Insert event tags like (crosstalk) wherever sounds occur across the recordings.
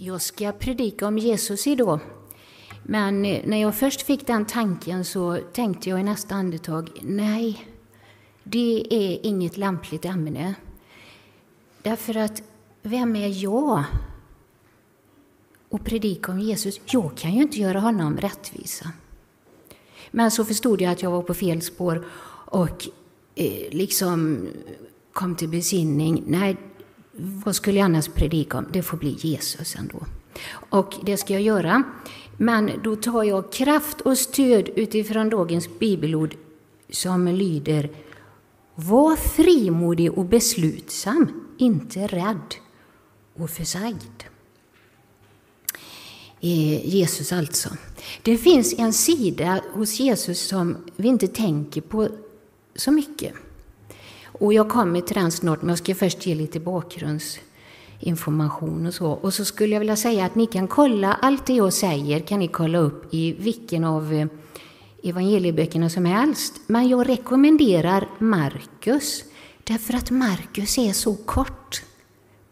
Jag ska predika om Jesus idag. Men eh, när jag först fick den tanken så tänkte jag i nästa andetag, nej, det är inget lämpligt ämne. Därför att, vem är jag? Och predika om Jesus, jag kan ju inte göra honom rättvisa. Men så förstod jag att jag var på fel spår och eh, liksom kom till besinning. Nej, vad skulle jag annars predika om? Det får bli Jesus ändå. Och det ska jag göra. Men då tar jag kraft och stöd utifrån dagens bibelord som lyder Var frimodig och beslutsam, inte rädd och försagd. Eh, Jesus alltså. Det finns en sida hos Jesus som vi inte tänker på så mycket. Och jag kommer till den snart, men jag ska först ge lite bakgrundsinformation och så. Och så skulle jag vilja säga att ni kan kolla allt det jag säger, kan ni kolla upp i vilken av eh, evangelieböckerna som helst. Men jag rekommenderar Markus, därför att Markus är så kort.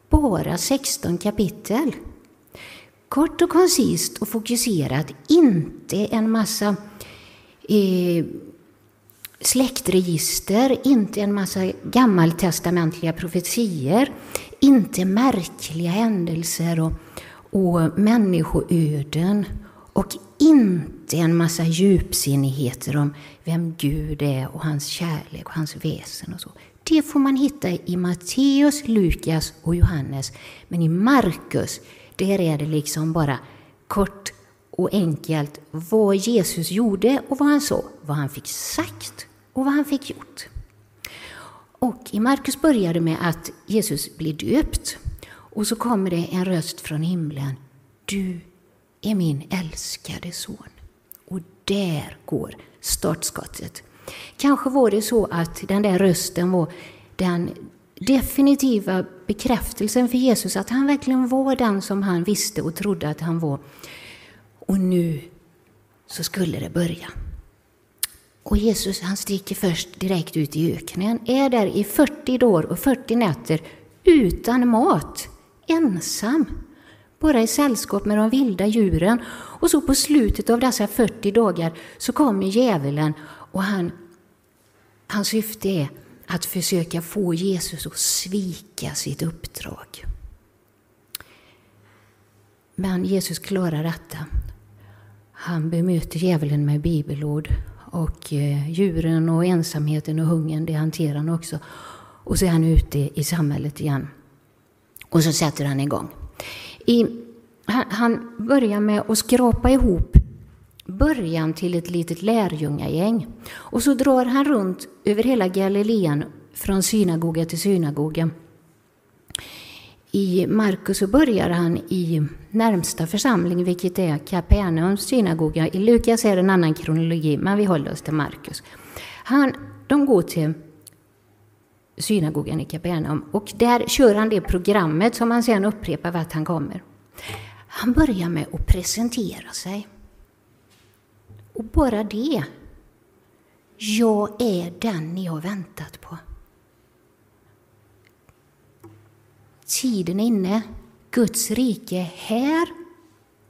Bara 16 kapitel. Kort och koncist och fokuserat, inte en massa eh, släktregister, inte en massa gammaltestamentliga profetier, inte märkliga händelser och, och människoöden och inte en massa djupsinnigheter om vem Gud är och hans kärlek och hans väsen och så. Det får man hitta i Matteus, Lukas och Johannes. Men i Markus, där är det liksom bara kort och enkelt vad Jesus gjorde och vad han sa, vad han fick sagt och vad han fick gjort. Och i Markus börjar det med att Jesus blir döpt och så kommer det en röst från himlen. Du är min älskade son. Och där går startskottet. Kanske var det så att den där rösten var den definitiva bekräftelsen för Jesus att han verkligen var den som han visste och trodde att han var. Och nu så skulle det börja. Och Jesus han sticker först direkt ut i öknen, är där i 40 dagar och 40 nätter utan mat, ensam, bara i sällskap med de vilda djuren. Och så på slutet av dessa 40 dagar så kommer djävulen och han, hans syfte är att försöka få Jesus att svika sitt uppdrag. Men Jesus klarar detta. Han bemöter djävulen med bibelord och eh, djuren och ensamheten och hungern, det hanterar han också. Och så är han ute i samhället igen. Och så sätter han igång. I, han, han börjar med att skrapa ihop början till ett litet lärjungagäng. Och så drar han runt över hela Galileen från synagoga till synagoga. I Markus så börjar han i närmsta församling, vilket är Kapernaums synagoga. I Lukas är det en annan kronologi, men vi håller oss till Markus. De går till synagogan i Kapernaum och där kör han det programmet som han sedan upprepar vart han kommer. Han börjar med att presentera sig. Och bara det. Jag är den ni har väntat på. Tiden är inne. Guds rike är här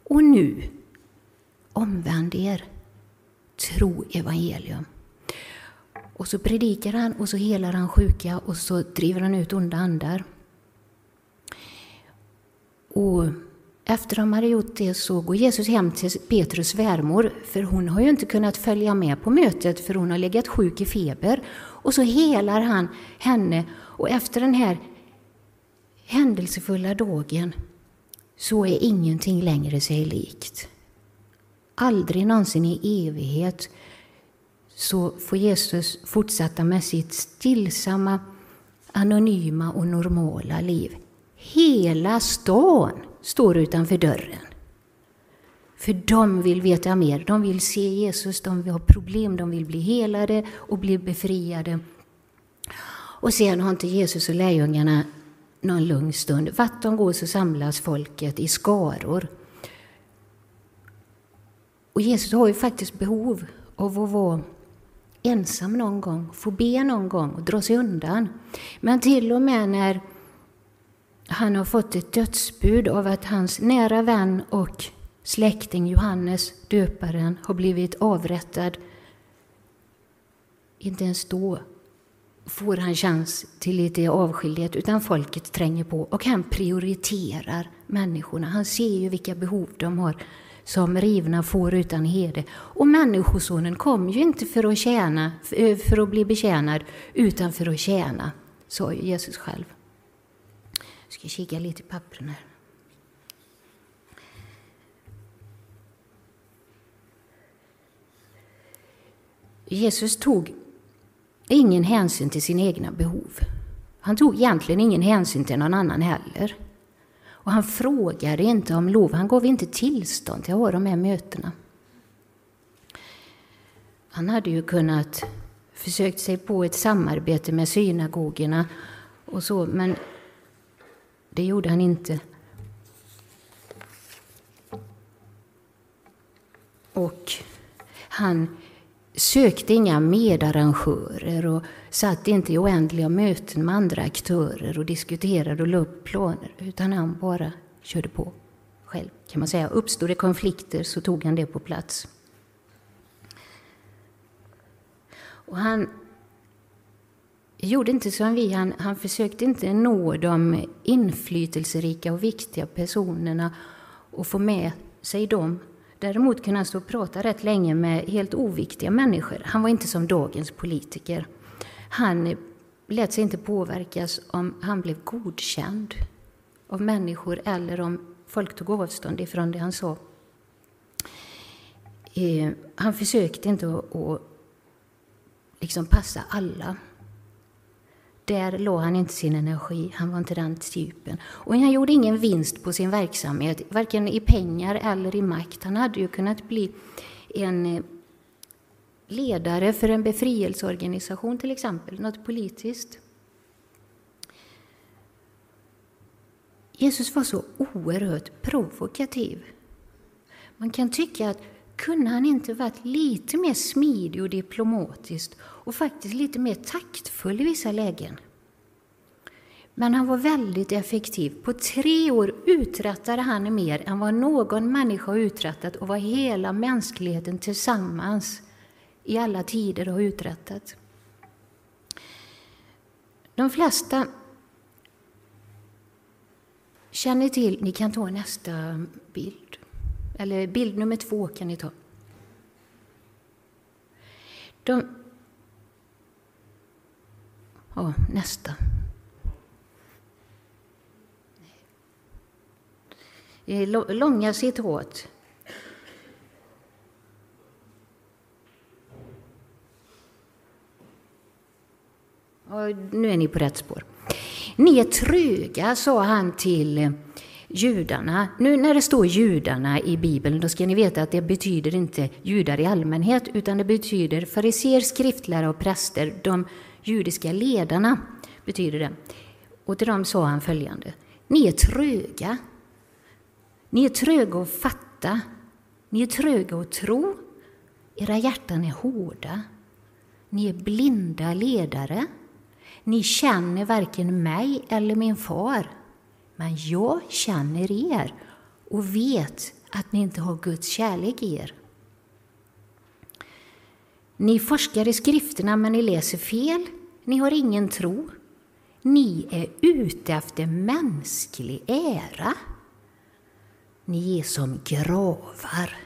och nu. Omvänd er. Tro evangelium. Och så predikar han och så helar han sjuka och så driver han ut onda andar. Och efter att hade gjort det så går Jesus hem till Petrus svärmor, för hon har ju inte kunnat följa med på mötet för hon har legat sjuk i feber. Och så helar han henne och efter den här händelsefulla dagen så är ingenting längre sig likt. Aldrig någonsin i evighet så får Jesus fortsätta med sitt stillsamma, anonyma och normala liv. Hela stan står utanför dörren. För de vill veta mer, de vill se Jesus, de vill ha problem, de vill bli helade och bli befriade. Och sen har inte Jesus och lärjungarna någon lugn stund. Vart de går så samlas folket i skaror. Och Jesus har ju faktiskt behov av att vara ensam någon gång, få be någon gång och dra sig undan. Men till och med när han har fått ett dödsbud av att hans nära vän och släkting Johannes döparen har blivit avrättad. Inte ens då får han chans till lite avskildhet, utan folket tränger på och han prioriterar människorna. Han ser ju vilka behov de har som rivna får utan hede. Och Människosonen kom ju inte för att, tjäna, eh, för att bli betjänad, utan för att tjäna, sa ju Jesus själv. Jag ska kika lite i pappren här. Jesus tog ingen hänsyn till sina egna behov. Han tog egentligen ingen hänsyn till någon annan heller. Och han frågade inte om lov, han gav inte tillstånd till att ha de här mötena. Han hade ju kunnat försökt sig på ett samarbete med synagogorna och så, men det gjorde han inte. Och han sökte inga medarrangörer och satt inte i oändliga möten med andra aktörer och diskuterade och la upp planer, utan han bara körde på själv, kan man säga. Uppstod det konflikter så tog han det på plats. Och han gjorde inte som vi, han, han försökte inte nå de inflytelserika och viktiga personerna och få med sig dem Däremot kunde han stå och prata rätt länge med helt oviktiga människor. Han var inte som dagens politiker. Han lät sig inte påverkas om han blev godkänd av människor eller om folk tog avstånd ifrån det han sa. Eh, han försökte inte att liksom passa alla. Där låg han inte sin energi, han var inte den typen. Och han gjorde ingen vinst på sin verksamhet, varken i pengar eller i makt. Han hade ju kunnat bli en eh, ledare för en befrielseorganisation till exempel, något politiskt. Jesus var så oerhört provokativ. Man kan tycka att kunde han inte varit lite mer smidig och diplomatisk och faktiskt lite mer taktfull i vissa lägen? Men han var väldigt effektiv. På tre år uträttade han mer än vad någon människa har uträttat och vad hela mänskligheten tillsammans i alla tider har uträttat. De flesta känner till, ni kan ta nästa bild. Eller bild nummer två kan ni ta. De, ja, nästa. Långa citat. Och nu är ni på rätt spår. Ni är tröga, sa han till judarna. Nu när det står judarna i Bibeln, då ska ni veta att det betyder inte judar i allmänhet, utan det betyder fariser, skriftlärare och präster, de judiska ledarna betyder det. Och till dem sa han följande. Ni är tröga. Ni är tröga att fatta. Ni är tröga att tro. Era hjärtan är hårda. Ni är blinda ledare. Ni känner varken mig eller min far. Men jag känner er och vet att ni inte har Guds kärlek i er. Ni forskar i skrifterna, men ni läser fel. Ni har ingen tro. Ni är ute efter mänsklig ära. Ni är som gravar.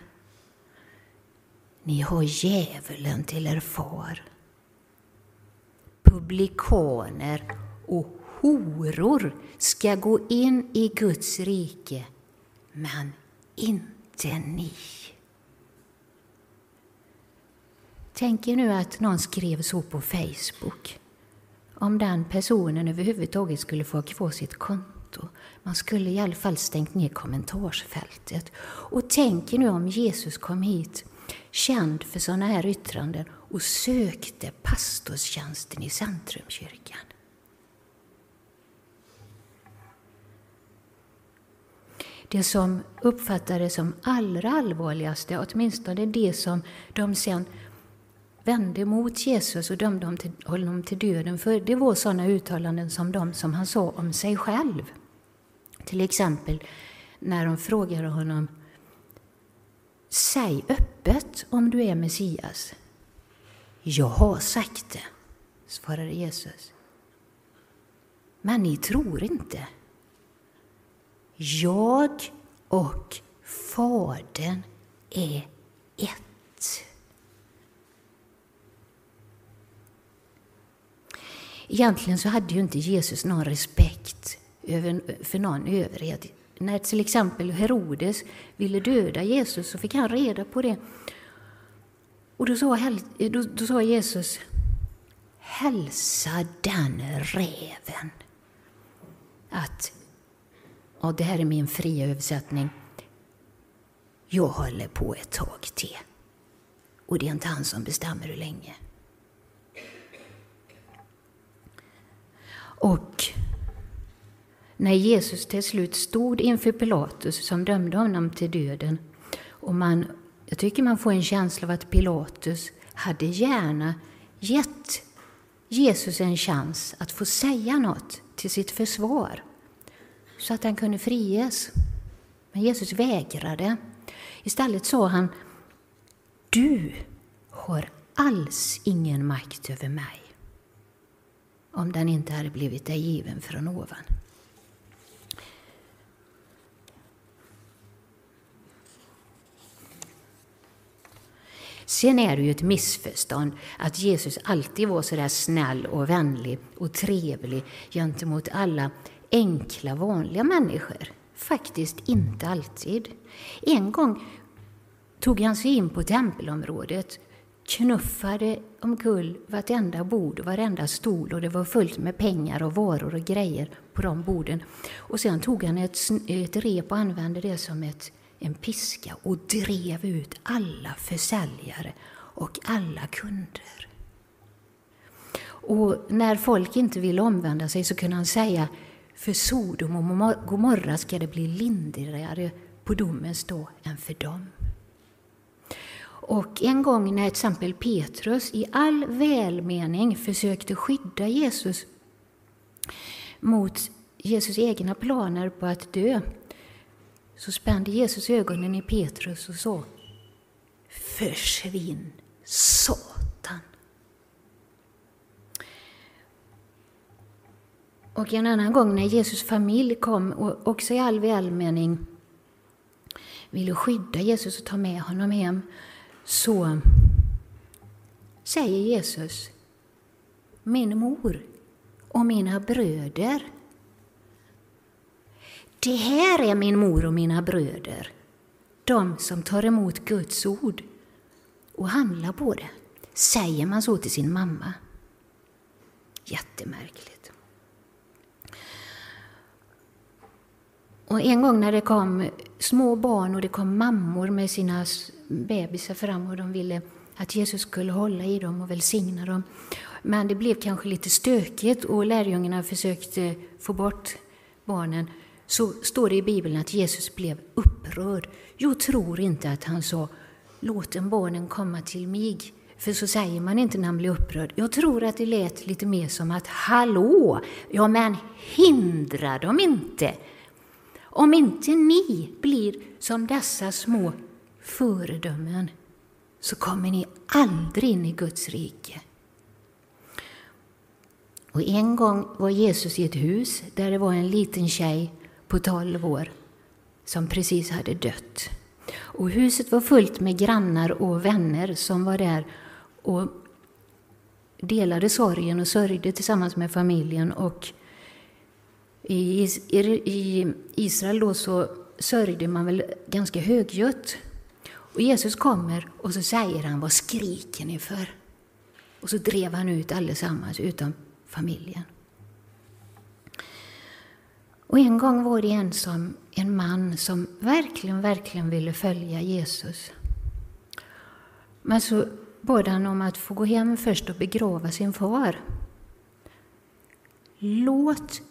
Ni har djävulen till er far. Publikaner och horor ska gå in i Guds rike, men inte ni. Tänk er nu att någon skrev så på Facebook. Om den personen överhuvudtaget skulle få ha kvar sitt konto. Man skulle i alla fall stängt ner kommentarsfältet. Och tänk er nu om Jesus kom hit, känd för sådana här yttranden, och sökte pastorstjänsten i Centrumkyrkan. Det som uppfattades som allra allvarligaste, åtminstone det som de sen vände mot Jesus och dömde honom till döden för, det var sådana uttalanden som de som han sa om sig själv. Till exempel när de frågade honom Säg öppet om du är Messias. Jag har sagt det, svarade Jesus. Men ni tror inte. Jag och Fadern är ett. Egentligen så hade ju inte Jesus någon respekt för någon överhet. När till exempel Herodes ville döda Jesus så fick han reda på det. Och då sa, då, då sa Jesus Hälsa den räven att, och det här är min fria översättning, jag håller på ett tag till. Och det är inte han som bestämmer hur länge. Och när Jesus till slut stod inför Pilatus som dömde honom till döden och man, jag tycker man får en känsla av att Pilatus hade gärna gett Jesus en chans att få säga något till sitt försvar så att han kunde friges. Men Jesus vägrade. Istället sa han Du har alls ingen makt över mig om den inte hade blivit dig given från ovan. Sen är det ju ett missförstånd att Jesus alltid var så där snäll och vänlig och trevlig gentemot alla enkla, vanliga människor. Faktiskt inte alltid. En gång tog han sig in på tempelområdet, knuffade omkull vartenda bord och varenda stol och det var fullt med pengar och varor och grejer på de borden. Och sen tog han ett, ett rep och använde det som ett en piska och drev ut alla försäljare och alla kunder. Och när folk inte ville omvända sig så kunde han säga för Sodom och Gomorra ska det bli lindrigare på domens dag än för dem. Och en gång när till exempel Petrus i all välmening försökte skydda Jesus mot Jesus egna planer på att dö så spände Jesus ögonen i Petrus och sa Försvinn, sa Och en annan gång när Jesus familj kom och också i all välmening ville skydda Jesus och ta med honom hem så säger Jesus Min mor och mina bröder det här är min mor och mina bröder, de som tar emot Guds ord och handlar på det. Säger man så till sin mamma? Jättemärkligt. Och en gång när det kom små barn och det kom mammor med sina bebisar fram och de ville att Jesus skulle hålla i dem och välsigna dem. Men det blev kanske lite stökigt och lärjungarna försökte få bort barnen så står det i Bibeln att Jesus blev upprörd. Jag tror inte att han sa låt en barnen komma till mig. För så säger man inte när man blir upprörd. Jag tror att det lät lite mer som att hallå, ja men hindra dem inte. Om inte ni blir som dessa små föredömen så kommer ni aldrig in i Guds rike. Och en gång var Jesus i ett hus där det var en liten tjej på tolv år som precis hade dött. Och huset var fullt med grannar och vänner som var där och delade sorgen och sörjde tillsammans med familjen. Och i, i Israel då så sörjde man väl ganska högljutt. Och Jesus kommer och så säger han, vad skriker ni för? Och så drev han ut allesammans utom familjen. Och en gång var det en, som, en man som verkligen, verkligen ville följa Jesus. Men så bad han om att få gå hem först och begrava sin far. Låt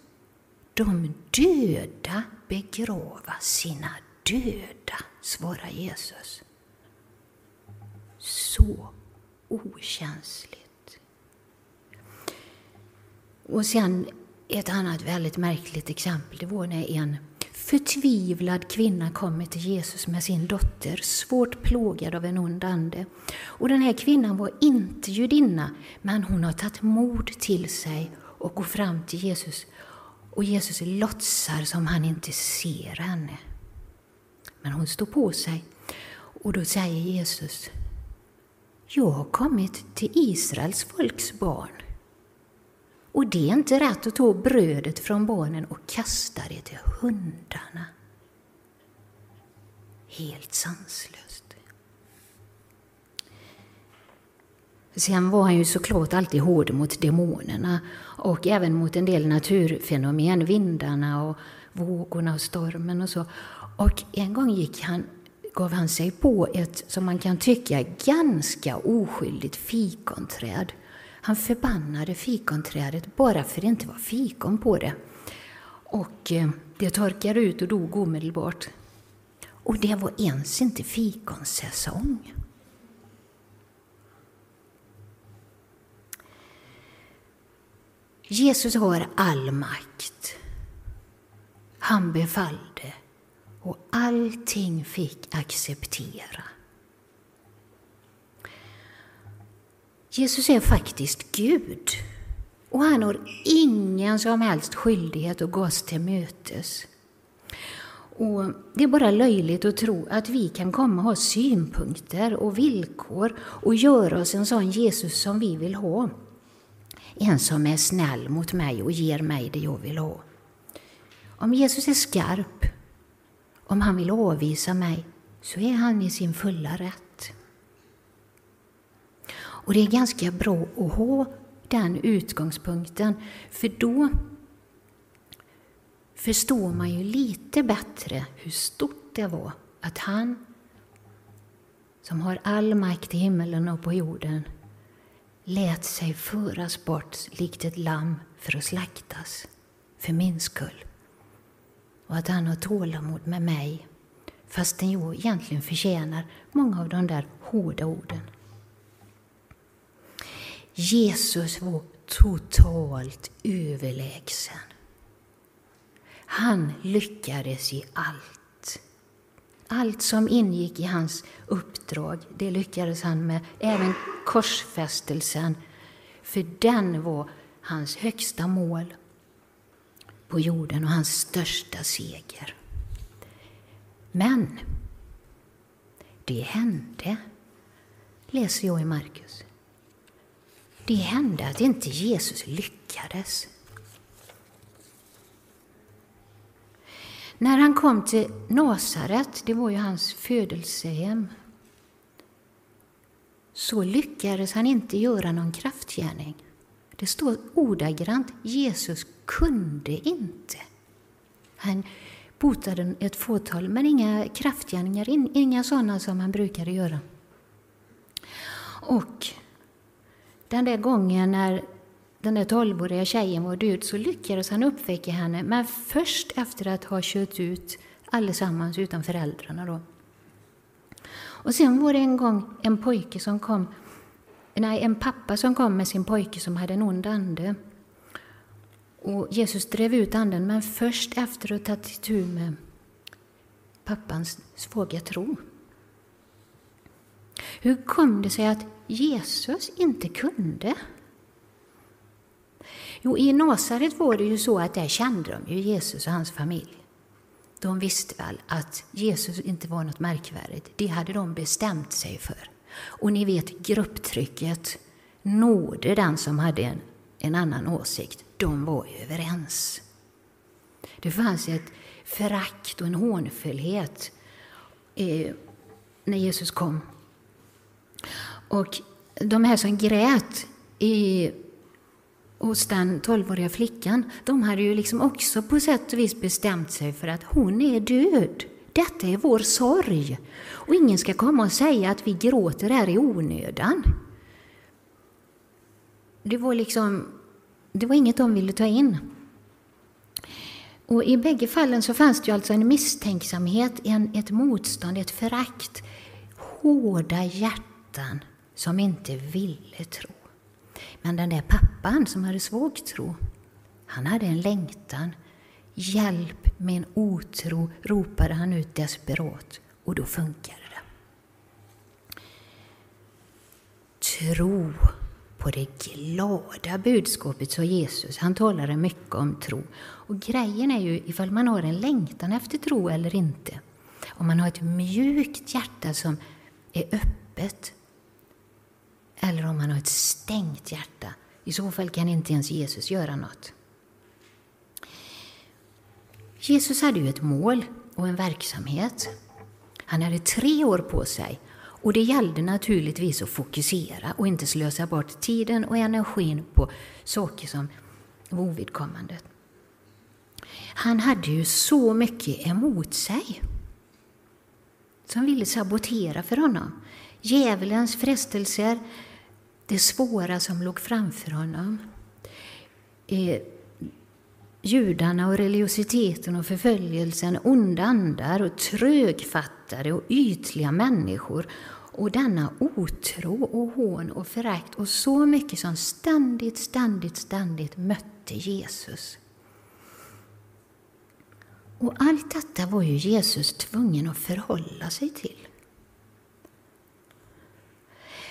de döda begrava sina döda, svarar Jesus. Så okänsligt. Och sen ett annat väldigt märkligt exempel det var när en förtvivlad kvinna kommer till Jesus med sin dotter, svårt plågad av en ond ande. Och den här kvinnan var inte judinna, men hon har tagit mod till sig och går fram till Jesus. Och Jesus låtsar som han inte ser henne. Men hon står på sig. Och då säger Jesus, jag har kommit till Israels folks barn. Och det är inte rätt att ta brödet från barnen och kasta det till hundarna. Helt sanslöst. Sen var han ju såklart alltid hård mot demonerna och även mot en del naturfenomen, vindarna och vågorna och stormen och så. Och en gång gick han, gav han sig på ett, som man kan tycka, ganska oskyldigt fikonträd. Han förbannade fikonträdet bara för att det inte var fikon på det. Och eh, det torkade ut och dog omedelbart. Och det var ens inte fikonsäsong. Jesus har all makt. Han befallde och allting fick acceptera. Jesus är faktiskt Gud och han har ingen som helst skyldighet att gå oss till mötes. Och det är bara löjligt att tro att vi kan komma och ha synpunkter och villkor och göra oss en sån Jesus som vi vill ha. En som är snäll mot mig och ger mig det jag vill ha. Om Jesus är skarp, om han vill avvisa mig, så är han i sin fulla rätt. Och det är ganska bra att ha den utgångspunkten, för då förstår man ju lite bättre hur stort det var att han, som har all makt i himmelen och på jorden, lät sig föras bort likt ett lamm för att slaktas, för min skull. Och att han har tålamod med mig, fastän jag egentligen förtjänar många av de där hårda orden. Jesus var totalt överlägsen. Han lyckades i allt. Allt som ingick i hans uppdrag, det lyckades han med. Även korsfästelsen, för den var hans högsta mål på jorden och hans största seger. Men det hände, läser jag i Markus. Det hände att inte Jesus lyckades. När han kom till Nasaret, det var ju hans födelsehem, så lyckades han inte göra någon kraftgärning. Det står ordagrant, Jesus kunde inte. Han botade ett fåtal, men inga kraftgärningar, inga sådana som han brukade göra. Och den där gången när den där tolvåriga tjejen var död så lyckades han uppväcka henne, men först efter att ha kört ut allesammans utan föräldrarna. Då. Och sen var det en gång en pojke som kom, nej, en pappa som kom med sin pojke som hade en ond ande. Och Jesus drev ut anden, men först efter att ha tagit itu med pappans svaga tro. Hur kom det sig att Jesus inte kunde? Jo, i Nasaret var det ju så att där kände de ju Jesus och hans familj. De visste väl att Jesus inte var något märkvärdigt. Det hade de bestämt sig för. Och ni vet grupptrycket nådde den som hade en, en annan åsikt. De var ju överens. Det fanns ett förakt och en hånfullhet eh, när Jesus kom. Och de här som grät i, hos den 12-åriga flickan, de hade ju liksom också på sätt och vis bestämt sig för att hon är död. Detta är vår sorg. Och ingen ska komma och säga att vi gråter här i onödan. Det var liksom, det var inget de ville ta in. Och I bägge fallen så fanns det alltså en misstänksamhet, en, ett motstånd, ett förakt. Hårda hjärtan som inte ville tro. Men den där pappan som hade svag tro, han hade en längtan. Hjälp min otro, ropade han ut desperat. Och då funkade det. Tro på det glada budskapet, sa Jesus. Han talade mycket om tro. Och grejen är ju ifall man har en längtan efter tro eller inte. Om man har ett mjukt hjärta som är öppet eller om han har ett stängt hjärta. I så fall kan inte ens Jesus göra något. Jesus hade ju ett mål och en verksamhet. Han hade tre år på sig och det gällde naturligtvis att fokusera och inte slösa bort tiden och energin på saker som var ovidkommande. Han hade ju så mycket emot sig som ville sabotera för honom. Djävulens frestelser, det svåra som låg framför honom. Eh, judarna och religiositeten och förföljelsen, onda andar och trögfattade och ytliga människor och denna otro och hån och förakt och så mycket som ständigt, ständigt, ständigt mötte Jesus. Och allt detta var ju Jesus tvungen att förhålla sig till.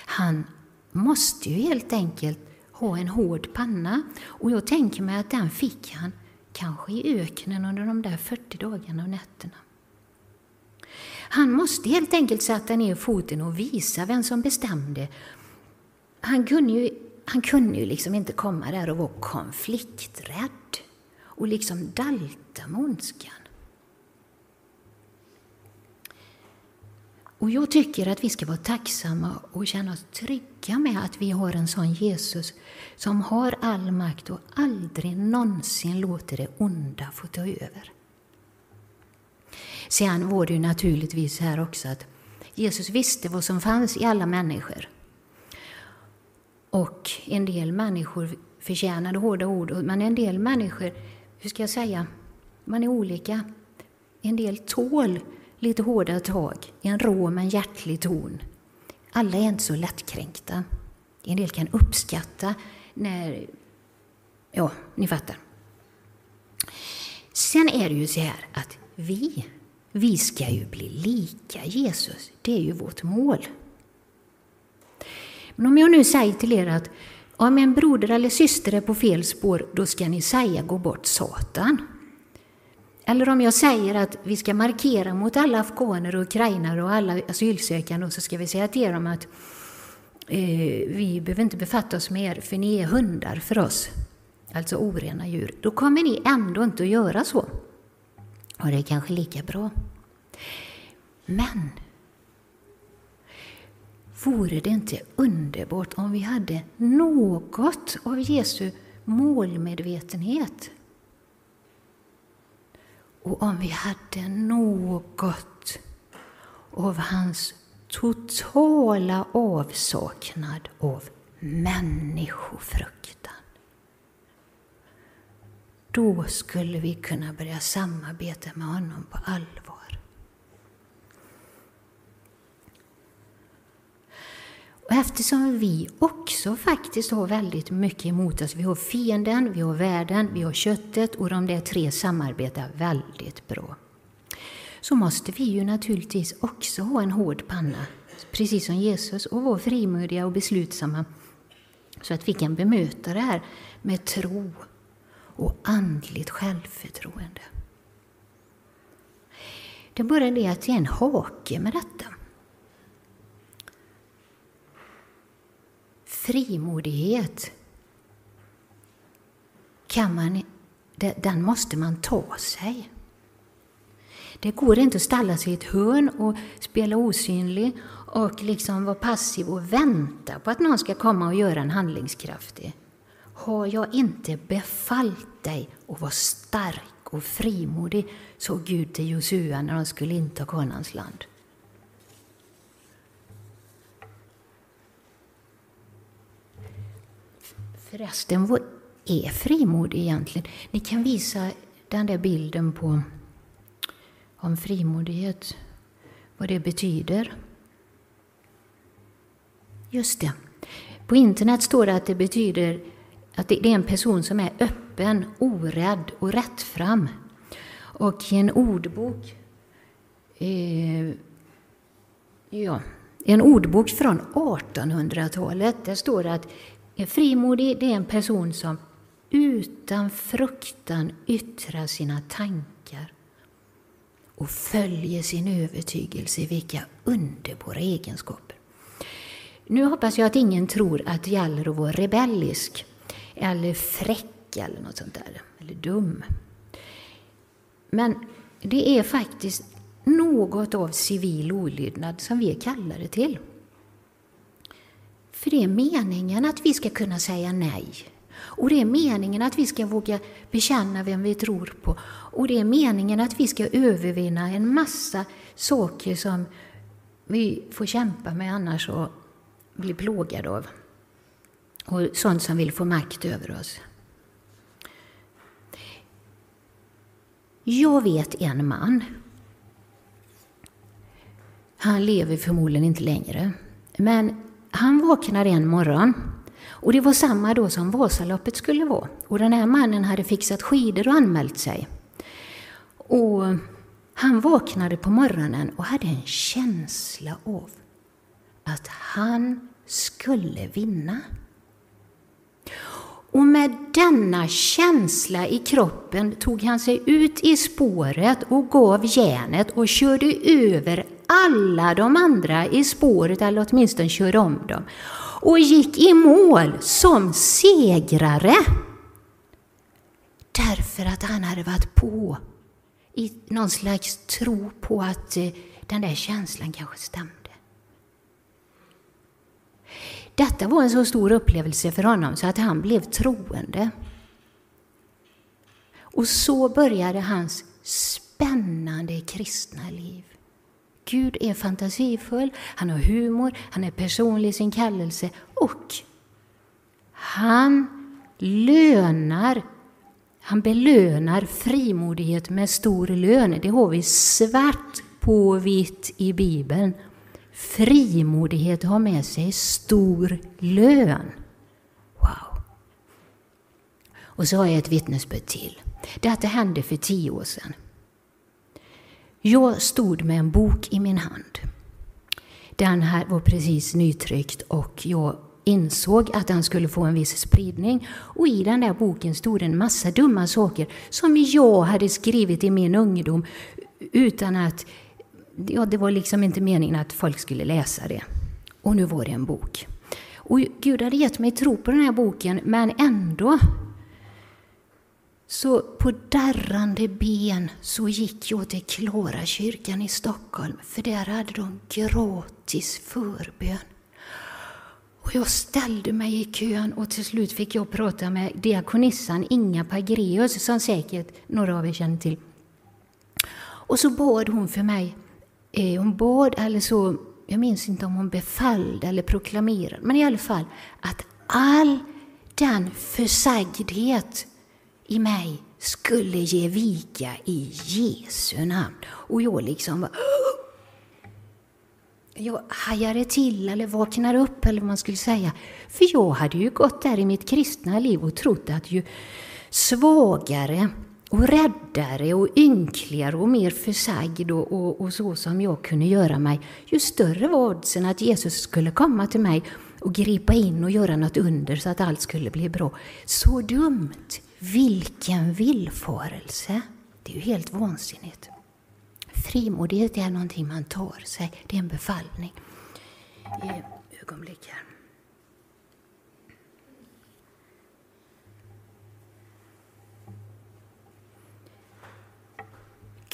Han måste ju helt enkelt ha en hård panna. Och jag tänker mig att den fick han kanske i öknen under de där 40 dagarna och nätterna. Han måste helt enkelt sätta ner foten och visa vem som bestämde. Han kunde ju, han kunde ju liksom inte komma där och vara konflikträdd och liksom dalta med ondskan. Och jag tycker att vi ska vara tacksamma och känna oss trygga med att vi har en sån Jesus som har all makt och aldrig någonsin låter det onda få ta över. Sen var det ju naturligtvis här också att Jesus visste vad som fanns i alla människor. Och en del människor förtjänade hårda ord, men en del människor, hur ska jag säga, man är olika. En del tål lite hårda tag i en rå men hjärtlig ton. Alla är inte så lättkränkta. En del kan uppskatta när... Ja, ni fattar. Sen är det ju så här att vi, vi ska ju bli lika Jesus. Det är ju vårt mål. Men om jag nu säger till er att om en broder eller syster är på fel spår, då ska ni säga gå bort Satan. Eller om jag säger att vi ska markera mot alla afghaner och ukrainare och alla asylsökande och så ska vi säga till dem att eh, vi behöver inte befatta oss med er för ni är hundar för oss. Alltså orena djur. Då kommer ni ändå inte att göra så. Och det är kanske lika bra. Men vore det inte underbart om vi hade något av Jesu målmedvetenhet och om vi hade något av hans totala avsaknad av människofruktan. Då skulle vi kunna börja samarbeta med honom på allvar. Och eftersom vi också faktiskt har väldigt mycket emot oss, vi har fienden, vi har världen, vi har köttet och de där tre samarbetar väldigt bra. Så måste vi ju naturligtvis också ha en hård panna, precis som Jesus, och vara frimodiga och beslutsamma så att vi kan bemöta det här med tro och andligt självförtroende. Det är bara det att det är en hake med detta. Frimodighet kan man, den måste man ta sig. Det går inte att ställa sig i ett hörn och spela osynlig och liksom vara passiv och vänta på att någon ska komma och göra en handlingskraftig. Har jag inte befallt dig att vara stark och frimodig, sa Gud till Josua när de skulle inta Kanaans land. Förresten, vad är frimod egentligen? Ni kan visa den där bilden på om frimodighet, vad det betyder. Just det. På internet står det att det betyder att det är en person som är öppen, orädd och rättfram. Och i en ordbok eh, ja, en ordbok från 1800-talet. Där står det att en frimodig det är en person som utan fruktan yttrar sina tankar och följer sin övertygelse. Vilka underbara egenskaper! Nu hoppas jag att ingen tror att det gäller att vara rebellisk eller fräck eller något sånt där, eller dum. Men det är faktiskt något av civil olydnad som vi är kallade till. För det är meningen att vi ska kunna säga nej. Och det är meningen att vi ska våga bekänna vem vi tror på. Och det är meningen att vi ska övervinna en massa saker som vi får kämpa med annars och bli plågade av. Och sånt som vill få makt över oss. Jag vet en man han lever förmodligen inte längre. Men han vaknade en morgon och det var samma då som Vasaloppet skulle vara. Och den här mannen hade fixat skidor och anmält sig. Och han vaknade på morgonen och hade en känsla av att han skulle vinna. Och med denna känsla i kroppen tog han sig ut i spåret och gav järnet och körde över alla de andra i spåret, eller åtminstone körde om dem, och gick i mål som segrare. Därför att han hade varit på i någon slags tro på att eh, den där känslan kanske stämde. Detta var en så stor upplevelse för honom så att han blev troende. Och så började hans spännande kristna liv. Gud är fantasifull, han har humor, han är personlig i sin kallelse och han lönar han belönar frimodighet med stor lön. Det har vi svart på vitt i Bibeln. Frimodighet har med sig stor lön. Wow! Och så har jag ett vittnesbörd till. Detta hände för tio år sedan. Jag stod med en bok i min hand. Den här var precis nytryckt och jag insåg att den skulle få en viss spridning. Och i den där boken stod en massa dumma saker som jag hade skrivit i min ungdom utan att ja, det var liksom inte meningen att folk skulle läsa det. Och nu var det en bok. Och Gud hade gett mig tro på den här boken, men ändå så på darrande ben så gick jag till Klara kyrkan i Stockholm, för där hade de gratis förbön. Och jag ställde mig i kön och till slut fick jag prata med diakonissan Inga Pagreus, som säkert några av er känner till. Och så bad hon för mig eh, hon bad, eller så, jag minns inte om hon befallde eller proklamerade, men i alla fall att all den försagdhet i mig skulle ge vika i Jesu namn. Och jag liksom bara, (gasps) jag hajade till eller vaknade upp eller vad man skulle säga. För jag hade ju gått där i mitt kristna liv och trott att ju svagare och räddare och ynkligare och mer försagd och, och, och, så som jag kunde göra mig, ju större var oddsen att Jesus skulle komma till mig och gripa in och göra något under så att allt skulle bli bra. Så dumt! Vilken villfarelse! Det är ju helt vansinnigt. Frimodighet är någonting man tar sig, det är en befallning. Ögonblick här.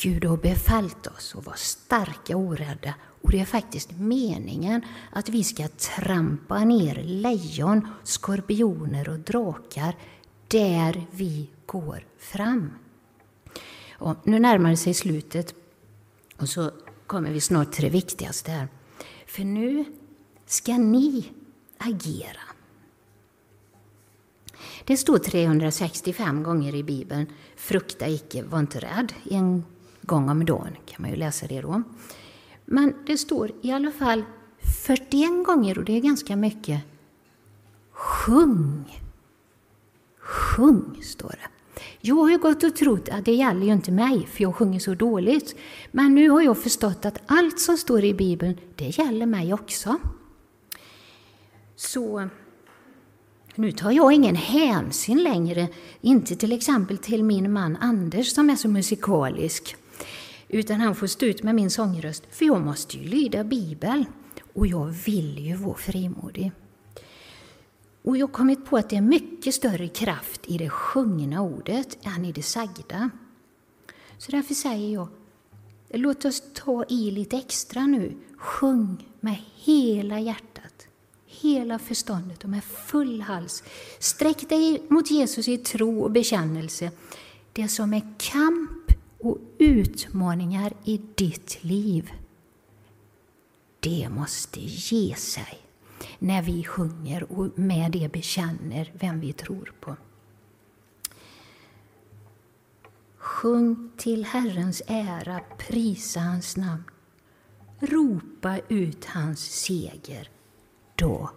Gud har befallt oss att vara starka och orädda. Och det är faktiskt meningen att vi ska trampa ner lejon, skorpioner och drakar där vi går fram. Och nu närmar det sig slutet och så kommer vi snart till det viktigaste här. För nu ska ni agera. Det står 365 gånger i Bibeln, frukta icke, var inte rädd. En gång om dagen kan man ju läsa det då. Men det står i alla fall 41 gånger, och det är ganska mycket, sjung. Sjung, står det. Jag har ju gått och trott att det gäller ju inte mig, för jag sjunger så dåligt. Men nu har jag förstått att allt som står i Bibeln, det gäller mig också. Så nu tar jag ingen hänsyn längre, inte till exempel till min man Anders som är så musikalisk, utan han får stå ut med min sångröst, för jag måste ju lyda Bibeln och jag vill ju vara frimodig. Och jag har kommit på att det är mycket större kraft i det sjungna ordet än i det sagda. Så därför säger jag, låt oss ta i lite extra nu. Sjung med hela hjärtat, hela förståndet och med full hals. Sträck dig mot Jesus i tro och bekännelse. Det som är kamp och utmaningar i ditt liv, det måste ge sig när vi sjunger och med det bekänner vem vi tror på. Sjung till Herrens ära, prisa hans namn. Ropa ut hans seger. Då